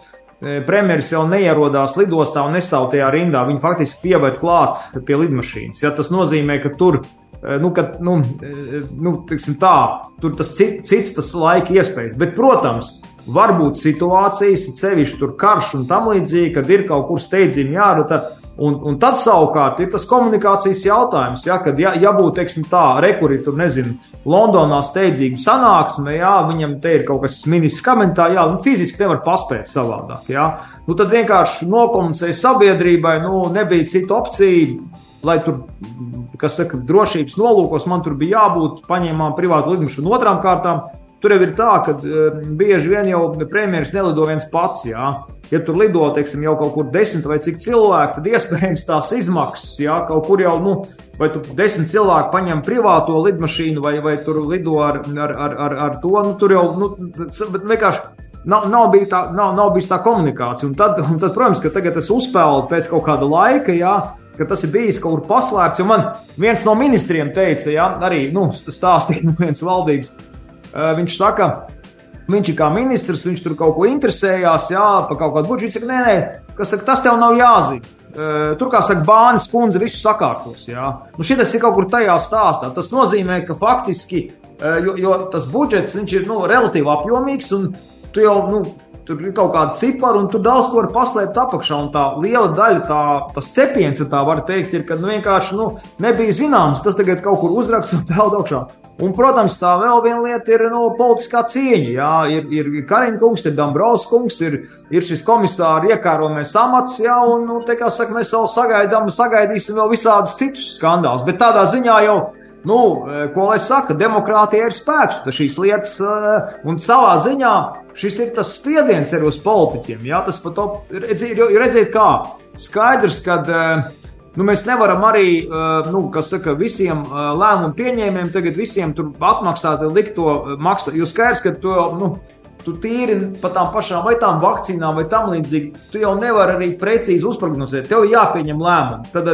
premjeras jau neierodās lidostā un nestāv tajā rindā. Viņi faktiski pievērt klāt pie lidmašīnas. Ja, tas nozīmē, ka tur nu, kad, nu, nu, tā, tur tas cits, cits tas laika iespējas. Bet, protams, var būt situācijas, sevišķi tur karš un tam līdzīgi, kad ir kaut kur steidzīgi jārada. Un, un tad savukārt ir tas komunikācijas jautājums, ja, kad ja, ja būtu teiksim, tā, rekurī, tur nezinu, Londonā steidzīga sanāksme, ja viņam te ir kaut kas ministrs komentā, jā, nu, fiziski nevar paspēt savādāk. Ja. Nu, tad vienkārši nokomunicēja sabiedrībai, nu, nebija citu opciju, lai tur, kas saka, drošības nolūkos man tur bija jābūt, paņēmām privātu lidmašīnu otrām kārtām. Tur jau ir tā, ka uh, bieži vien jau premjerministrs nelido viens pats. Jā. Ja tur lido teiksim, jau kaut kur desmit vai cik cilvēki, tad iespējams tās izmaksas, jā, kaut kur jau, nu, vai tu desmit cilvēki paņem privāto lidmašīnu, vai, vai tur lido ar, ar, ar, ar, ar to, nu, tur jau, nu, vienkārši nav, nav, bija tā, nav, nav bijis tā komunikācija. Un tad, un tad, protams, ka tagad es uzspēlu pēc kaut kāda laika, jā, ka tas ir bijis kaut kur paslēpts. Man viens no ministriem teica, jā, arī nu, stāstīja no vienas valdības viņš saka, viņš ir kā ministrs, viņš tur kaut ko interesējās, jā, par kaut kādu budžetu. Viņš saka, nē, nē, kas saka, tas tev nav jāzina. Eh, tur, kā saka, Bānis kundze visu sakārtos. Jā. Nu, šis ir kaut kur tajā stāstā. Tas nozīmē, ka faktiski, eh, jo, jo tas budžets ir nu, relatīvi apjomīgs, un tu jau nu, tur ir kaut kāda cipara, un tur daudz ko var paslēpt apakšā. Un tā liela daļa, tā, tas cepiens, ja tā var teikt, ir, ka nu, vienkārši nu, nebija zināms. Tas tagad kaut kur uzraksts un peld augšā. Un, protams, tā vēl viena lieta ir no, nu, politiskā cieņa. Jā, ir, ir Kariņš kungs, ir Dabrovs kungs, ir, ir šis komisāra iekārojamais amats, jā, un, nu, te, kā saka, mēs vēl sagaidām, sagaidīsim vēl visādus citus skandālus. Bet tādā ziņā jau nu, ko lai saka, demokrātija ir spēks, tas šīs lietas, un savā ziņā šis ir tas spiediens arī uz politiķiem. Jā, tas pat ir redzēt, kā skaidrs, ka Nu, mēs nevaram arī, nu, kas saka, visiem lēmumu pieņēmējiem tagad visiem tur atmaksāt, likt to maksāt. Jo skaidrs, ka to, nu, tu tīri par tām pašām vai tām vakcīnām vai tam līdzīgi, tu jau nevari arī precīzi uzprognozēt. Tev jāpieņem lēmumu. Tad,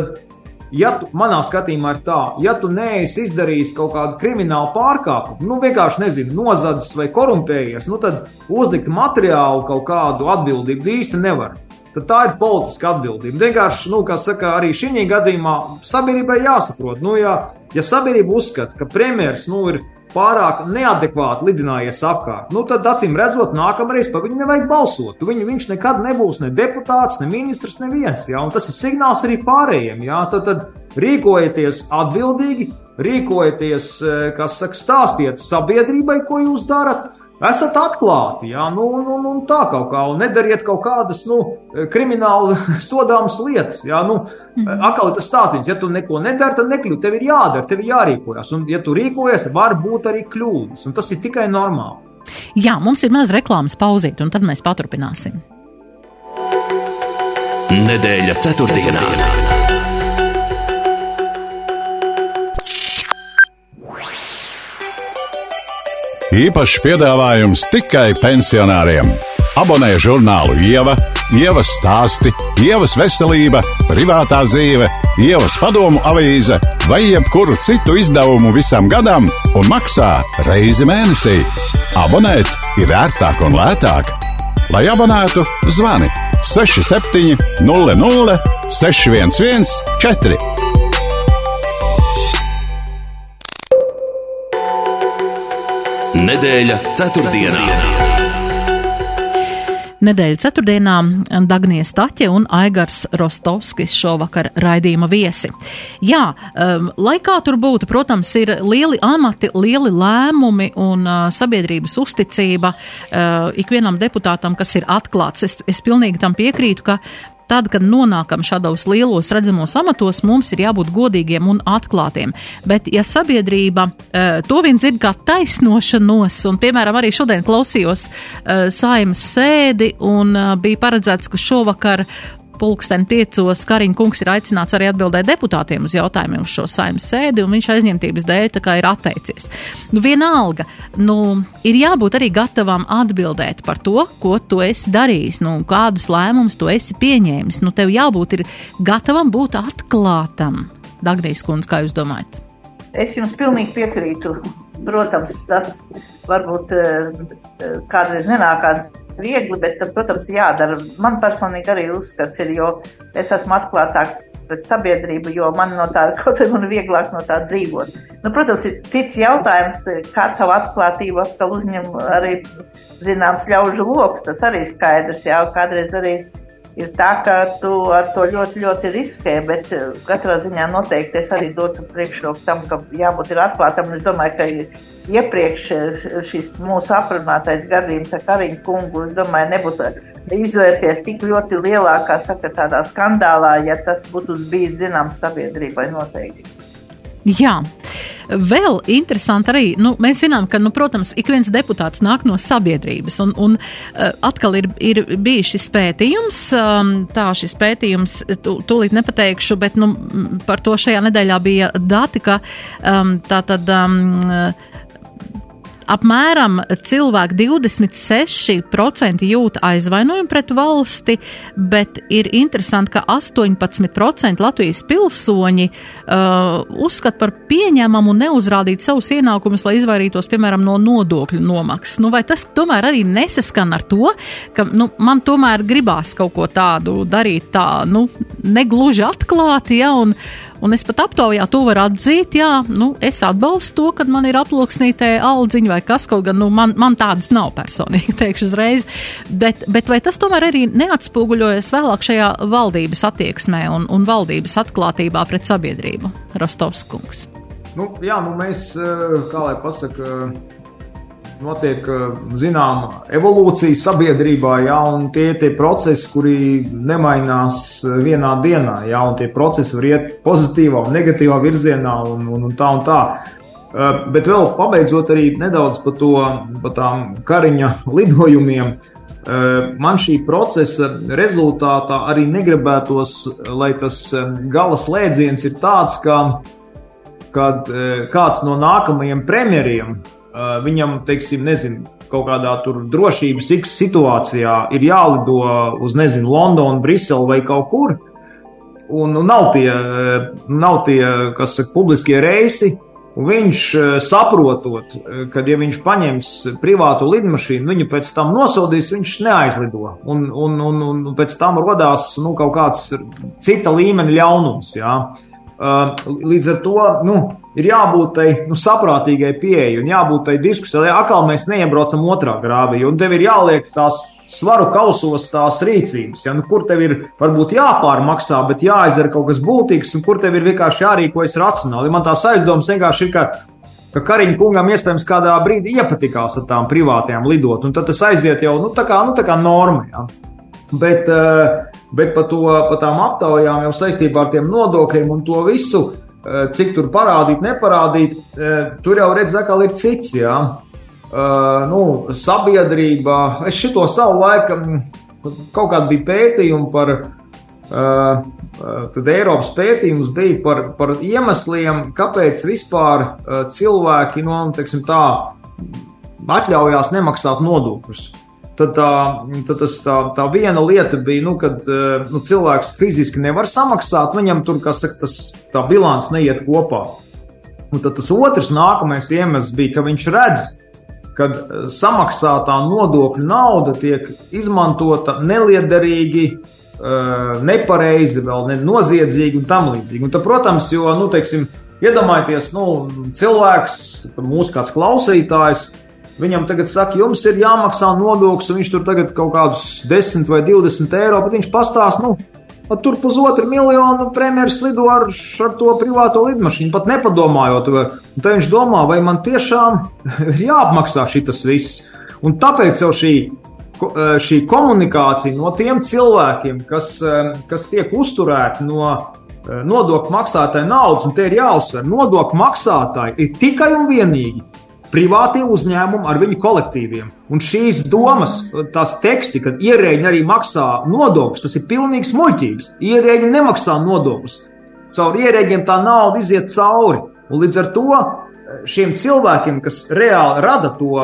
ja tu, manā skatījumā ir tā, ja tu neesi izdarījis kaut kādu kriminālu pārkāpumu, nu vienkārši nezinu, nozadzis vai korumpējies, nu tad uzlikt materiālu kaut kādu atbildību īsti nevar tad tā ir politiska atbildība. Vienkārši, nu, kā saka, arī šī gadījumā sabiedrībai jāsaprot, nu, ja, ja sabiedrība uzskata, ka premjerministrs nu, ir pārāk neadekvāti lidinājies apkārt, nu, tad acīm redzot, nākamreiz par viņu nevajag balsot. Viņu, viņš nekad nebūs ne deputāts, ne ministrs, neviens. Ja? Un tas ir signāls arī pārējiem. Ja? Tad, tad rīkojieties atbildīgi, rīkojieties, eh, kas saka, stāstiet sabiedrībai, ko jūs darat Esat atklāti, jā, nu, nu, nu, tā kaut kā, un nedariet kaut kādas, nu, krimināli sodāmas lietas, jā, nu, mm. atkal tas stāstījums, ja tu neko nedari, tad nekļūst, tev ir jādara, tev ir jārīkojas, un, ja tu rīkojies, var būt arī kļūdas, un tas ir tikai normāli. Jā, mums ir maz reklāmas pauzīt, un tad mēs paturpināsim. Nedēļa ceturtdienā. ceturtdienā. Īpašs piedāvājums tikai pensionāriem. Abonē žurnālu Ieva, Ievas stāsti, Ievas veselība, privātā dzīve, Ievas padomu avīze vai jebkuru citu izdevumu visam gadam un maksā reizi mēnesī. Abonēt ir ērtāk un lētāk. Lai abonētu, zvani 67 00 611 4. Nedēļa ceturtdienā. Nedēļa ceturtdienā Dagnija Staķe un Aigars Rostovskis šovakar raidījuma viesi. Jā, um, lai kā tur būtu, protams, ir lieli amati, lieli lēmumi un uh, sabiedrības uzticība uh, ikvienam deputātam, kas ir atklāts. Es, es pilnīgi tam piekrītu, ka tad, kad nonākam šādos lielos redzamos amatos, mums ir jābūt godīgiem un atklātiem. Bet, ja sabiedrība uh, to vien dzird kā taisnošanos, un, piemēram, arī šodien klausījos uh, saimas sēdi, un uh, bija paredzēts, ka šovakar pulksten piecos Kariņa kungs ir aicināts arī atbildēt deputātiem uz jautājumiem uz šo saimnes sēdi, un viņš aizņemtības dēļ tā kā ir atteicies. Nu, vienalga, nu, ir jābūt arī gatavam atbildēt par to, ko tu esi darījis, nu, kādus lēmumus tu esi pieņēmis. Nu, tev jābūt ir gatavam būt atklātam. Dagnijas kundze, kā jūs domājat? Es jums pilnīgi piekrītu. Protams, tas varbūt eh, kādreiz nenākās viegli, bet, tad, protams, jādara. Man personīgi arī uzskats ir, jo es esmu atklātāk pret sabiedrību, jo man no tā kaut kā man vieglāk no tā dzīvot. Nu, protams, ir cits jautājums, kā tavu atklātību atkal uzņem arī zināms ļaužu lokus. Tas arī skaidrs, jā, kādreiz arī ir tā, ka tu ar to ļoti, ļoti riskē, bet eh, katrā ziņā noteikti es arī dotu priekšroku tam, ka jābūt ir atklātam. Es domāju, ka iepriekš eh, šis mūsu aprunātais gadījums ar Kariņu kungu, es domāju, nebūtu izvērties tik ļoti lielā, kā saka, tādā skandālā, ja tas būtu bijis zināms sabiedrībai noteikti. Jā, vēl interesanti arī, nu, mēs zinām, ka, nu, protams, ik viens deputāts nāk no sabiedrības, un, un uh, atkal ir, ir bijis šis pētījums, um, tā šis pētījums, tūlīt nepateikšu, bet, nu, par to šajā nedēļā bija dati, ka um, tā tad. Apmēram cilvēki 26% jūt aizvainojumu pret valsti, bet ir interesanti, ka 18% Latvijas pilsoņi uh, uzskata par pieņemamu neuzrādīt savus ienākumus, lai izvairītos, piemēram, no nodokļu nomaksas. Nu, vai tas tomēr arī nesaskan ar to, ka nu, man tomēr gribās kaut ko tādu darīt tā, nu, negluži atklāti, ja, un, Un es pat aptaujā to varu atzīt, jā, nu, es atbalstu to, kad man ir aploksnītē aldziņa vai kas, kaut gan, nu, man, man tādas nav personīgi, teikšu uzreiz. Bet, bet vai tas tomēr arī neatspoguļojas vēlāk šajā valdības attieksmē un, un valdības atklātībā pret sabiedrību? Rostovskungs. Nu, jā, nu mēs, eh, kā lai pasaka, notiek zināma evolūcija sabiedrībā, ja, un tie ir tie procesi, kuri nemainās vienā dienā. Ja, tie procesi var iet pozitīvā un negatīvā virzienā, un, un, un tā un tā. Bet vēl pabeidzot arī nedaudz par to, par tām kariņa lidojumiem. Man šī procesa rezultātā arī negribētos, lai tas gala slēdziens ir tāds, ka kad kāds no nākamajiem premjeriem viņam, teiksim, nezinu, kaut kādā tur drošības X situācijā ir jālido uz, nezinu, Londonu, Briselu vai kaut kur, un, un nav tie, nav tie, kas saka, publiskie reisi, viņš eh, saprotot, eh, ka, ja viņš paņems privātu lidmašīnu, viņu pēc tam nosodīs, viņš neaizlido. Un, un, un, un pēc tam radās nu, kaut kāds cita līmeņa ļaunums. Jā. Līdz ar to nu, ir jābūt tai nu, saprātīgai pieejai un jābūt tai diskusijai. Atkal mēs neiebraucam otrā grāvī, un tev ir jāliek tās svaru kausos tās rīcības. Ja? Nu, kur tev ir varbūt jāpārmaksā, bet jāizdara kaut kas būtīgs, un kur tev ir vienkārši jārīkojas racionāli. Man tās aizdomas vienkārši ir, ka, ka Kariņa kungam iespējams kādā brīdī iepatikās ar tām privātajām lidot, un tad tas aiziet jau nu, tā kā, nu, tā kā norma. Ja? Bet, uh, Bet par, par tām aptaujām jau saistībā ar tiem nodokļiem un to visu, eh, cik tur parādīt, neparādīt, eh, tur jau redz, ka ir cits. Jā. Uh, nu, sabiedrība, es šito savu laiku kaut kādā bija pētījumi par, tad Eiropas pētījums bija par, par iemesliem, kāpēc vispār cilvēki, nu, teiksim tā, atļaujās nemaksāt nodokļus. Tad, tā, tad tas, tā, tā viena lieta bija, nu, kad eh, nu, cilvēks fiziski nevar samaksāt, viņam tur, kā saka, tas, tā bilants neiet kopā. Un tad tas otrs nākamais iemesls bija, ka viņš redz, ka eh, samaksātā nodokļu nauda tiek izmantota neliederīgi, eh, nepareizi, vēl ne noziedzīgi un tam līdzīgi. Un tad, protams, jo, nu, teiksim, iedomājieties, nu, cilvēks, mūsu kāds klausītājs, Viņam tagad saka, jums ir jāmaksā nodoklis, un viņš tur tagad kaut kādus 10 vai 20 eiro, bet viņš pastāsta, nu, tur pusotru miljonu premjeras lido ar, ar to privāto lidmašīnu, pat nepadomājot. Tad viņš domā, vai man tiešām ir jāapmaksā šis viss. Un tāpēc jau šī, šī komunikācija no tiem cilvēkiem, kas, kas tiek uzturēti no nodokļu maksātāja naudas, un te ir jāuzsver, nodokļu maksātāji ir tikai un vienīgi privātie uzņēmumi ar viņu kolektīviem. Un šīs domas, tās teksti, kad ierēģi arī maksā nodokļus, tas ir pilnīgs muļķības. Ierēģi nemaksā nodokļus. Caur ierēģiem tā nauda iziet cauri. Un līdz ar to eh, šiem cilvēkiem, kas reāli rada to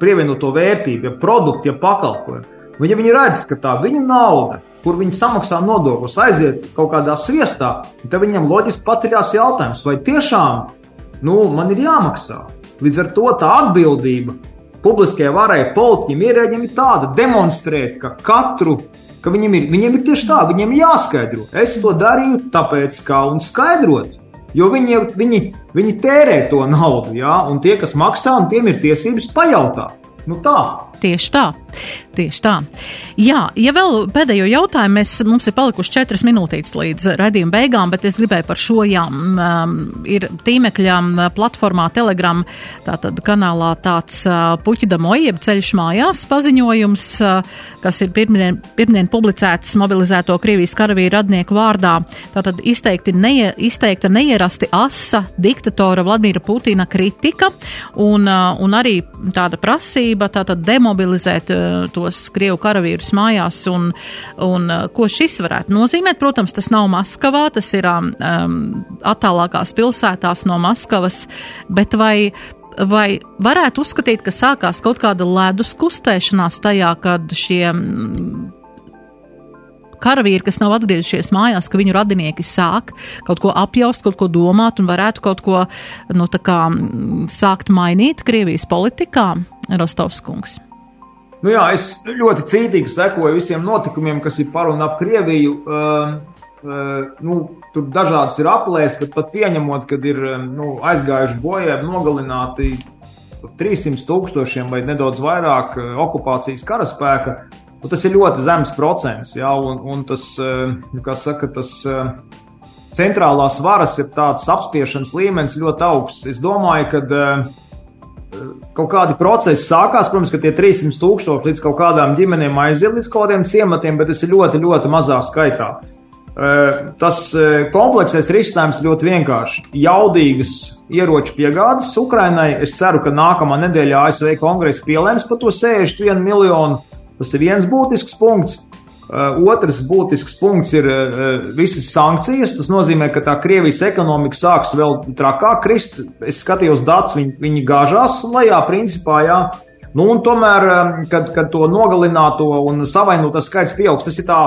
pievienoto vērtību, ja produktu, ja pakalpojumu, un ja viņi redz, ka tā viņa nauda, kur viņi samaksā nodokļus, aiziet kaut kādā sviestā, tad viņam loģiski paceļās jautājums, vai tiešām nu, man ir jāmaksā. Līdz ar to tā atbildība publiskajai varai, politiķiem, ierēģiem ir tāda, demonstrēt, ka katru, ka viņiem ir, viņiem ir tieši tā, viņiem jāskaidro. Es to darīju, tāpēc kā un skaidrot. Jo viņi, viņi, viņi tērē to naudu, jā, un tie, kas maksā, un tiem ir tiesības pajautāt. Nu tā. Tieši tā. Tieši tā. Jā, ja vēl pēdējo jautājumu, mēs, mums ir palikuši četras minūtītes līdz redzījuma beigām, bet es gribēju par šo, jā, um, ir tīmekļa platformā Telegram, tātad kanālā tāds uh, puķidamo jeb ceļš mājās paziņojums, uh, kas ir pirmdien, pirmdien publicēts mobilizēto Krievijas karavīru radnieku vārdā. Tātad izteikti neie, izteikta neierasti asa diktatora Vladimira Putina kritika un, uh, un arī tāda prasība, tātad demobilizēt uh, tos Krievu karavīrus mājās un, un uh, ko šis varētu nozīmēt. Protams, tas nav Maskavā, tas ir um, um, attālākās pilsētās no Maskavas, bet vai vai varētu uzskatīt, ka sākās kaut kāda ledus kustēšanās tajā, kad šie mm, karavīri, kas nav atgriezušies mājās, ka viņu radinieki sāk kaut ko apjaust, kaut ko domāt un varētu kaut ko nu, kā, mm, sākt mainīt Krievijas politikā, Rostovs kungs? Nu jā, es ļoti cītīgi sekoju visiem notikumiem, kas ir par un ap Krieviju. Uh, uh, nu, tur dažādas ir aplēses, bet pat pieņemot, ka ir nu, aizgājuši bojā, nogalināti 300 tūkstošiem vai nedaudz vairāk okupācijas karaspēka, nu, tas ir ļoti zems procents. Jā, un, un tas, kā saka, tas centrālās varas ir tāds apspiešanas līmenis ļoti augsts. Es domāju, ka kaut kādi procesi sākās. Protams, ka tie 300 tūkstoši līdz kaut kādām ģimenēm aiziet līdz kaut kādiem ciematiem, bet tas ir ļoti, ļoti mazā skaitā. Tas kompleksais risinājums ļoti vienkārši. Jaudīgas ieroču piegādes Ukrainai. Es ceru, ka nākamā nedēļā ASV kongress pielēms par to 61 miljonu Tas ir viens būtisks punkts. Otrs būtisks punkts ir visas sankcijas. Tas nozīmē, ka tā Krievijas ekonomika sāks vēl trakāk krist. Es skatījos datus, viņi, viņi gāžās lejā, principā, jā. Nu, un tomēr, kad, kad to nogalināto un savainoto skaits pieaugs, tas ir tā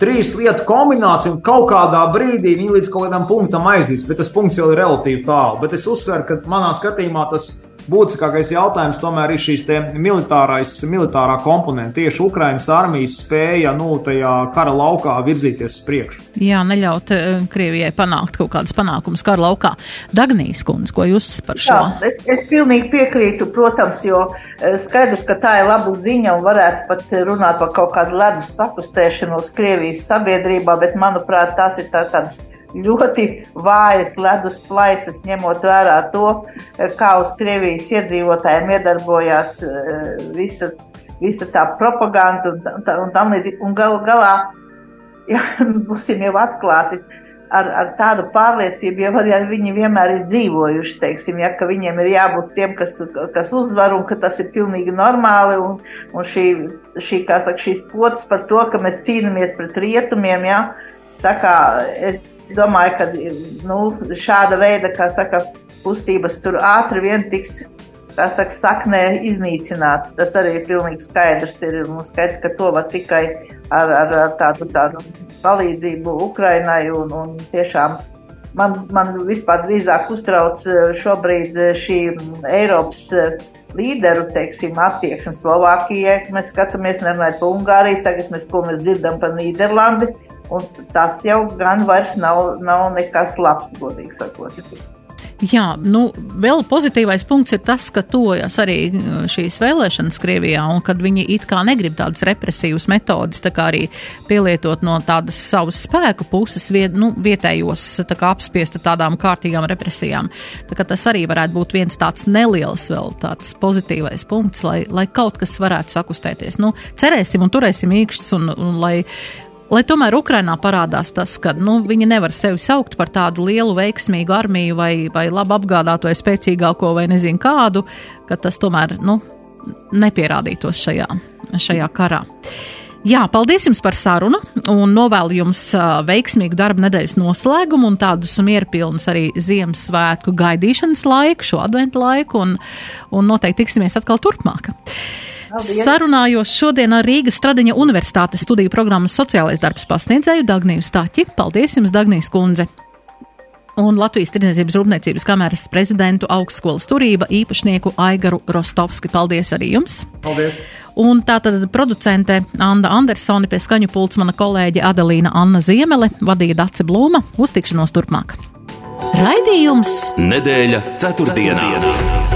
trīs lietu kombinācija, un kaut kādā brīdī viņi līdz kaut kādam punktam aizdīs, bet tas punkts jau ir relatīvi tālu. Bet es uzsveru, ka manā skatījumā tas būtiskākais jautājums tomēr ir šīs militārais, militārā komponenta. Tieši Ukraiņas armijas spēja nu, tajā kara laukā virzīties uz priekšu. Jā, neļaut uh, Krievijai panākt kaut kādas panākumus kara laukā. Dagnijas kundze, ko jūs par šo? Jā, es, es pilnīgi piekrītu, protams, jo eh, skaidrs, ka tā ir laba ziņa un varētu pat runāt par kaut kādu ledus sakustēšanos Krievijas sabiedrībā, bet manuprāt, tās ir tā, tādas ļoti vājas ledus plaisas, ņemot vērā to, kā uz Krievijas iedzīvotājiem iedarbojās eh, visa, visa tā propaganda un, un, tam līdzīgi. Un gal, galā, ja būsim jau atklāti, ar, ar tādu pārliecību jau arī viņi vienmēr ir dzīvojuši, teiksim, ja, ka viņiem ir jābūt tiem, kas, kas uzvar un ka tas ir pilnīgi normāli un, un šī, šī, saka, šīs potas par to, ka mēs cīnamies pret rietumiem, ja, tā kā es domāju, ka nu, šāda veida, kā saka, kustības tur ātri vien tiks, kā saka, saknē iznīcināts. Tas arī ir pilnīgi skaidrs. Ir mums skaidrs, ka to var tikai ar, ar, ar tādu, tādu palīdzību Ukrainai un, un tiešām. Man, man vispār drīzāk uztrauc eh, šobrīd šī Eiropas eh, līderu, teiksim, attieksme Slovākijai. Mēs skatāmies, nerunājot par Ungāriju, tagad mēs, mēs dzirdam par Nīderlandi. Un tas jau gan vairs nav, nav nekas labs, godīgi sakot. Jā, nu, vēl pozitīvais punkts ir tas, ka tojas arī uh, šīs vēlēšanas Krievijā, un kad viņi it kā negrib tādas represīvas metodas, tā kā arī pielietot no tādas savas spēku puses, viet, nu, vietējos tā kā apspiesta tādām kārtīgām represijām. Tā kā tas arī varētu būt viens tāds neliels vēl tāds pozitīvais punkts, lai, lai kaut kas varētu sakustēties. Nu, cerēsim un turēsim īkšķus, un, un lai Lai tomēr Ukrainā parādās tas, ka nu, viņi nevar sevi saukt par tādu lielu, veiksmīgu armiju vai, vai labi apgādāto vai spēcīgāko vai nezinu kādu, ka tas tomēr nu, nepierādītos šajā, šajā karā. Jā, paldies jums par sarunu un novēlu jums veiksmīgu darba nedēļas noslēgumu un tādus mierpilnus arī Ziemassvētku gaidīšanas laiku, šo adventu laiku un, un noteikti tiksimies atkal turpmāk. Sarunājos šodien ar Rīgas Stradiņa Universitātes studiju programmas sociālais darbs pasniedzēju Dagniju Staķi. Paldies jums, Dagnijas kundze! Un Latvijas Tirdzniecības Rūpniecības kameras prezidentu augstskolas turība īpašnieku Aigaru Rostovski. Paldies arī jums! Paldies! Un tātad producente Anna Andersoni pie skaņu pults mana kolēģe Adelīna Anna Ziemele vadīja Dace Blūma. Uztikšanos turpmāk! Raidījums Nedēļa ceturtdienā! ceturtdienā